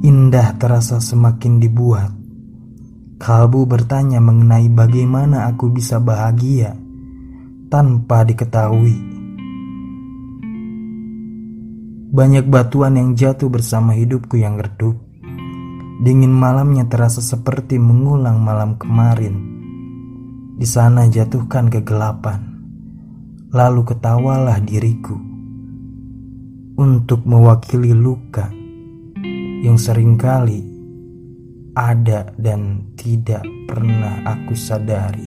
Indah terasa semakin dibuat. Kalbu bertanya mengenai bagaimana aku bisa bahagia tanpa diketahui. Banyak batuan yang jatuh bersama hidupku yang redup. Dingin malamnya terasa seperti mengulang malam kemarin. Di sana jatuhkan kegelapan. Lalu ketawalah diriku untuk mewakili luka sering kali ada dan tidak pernah aku sadari.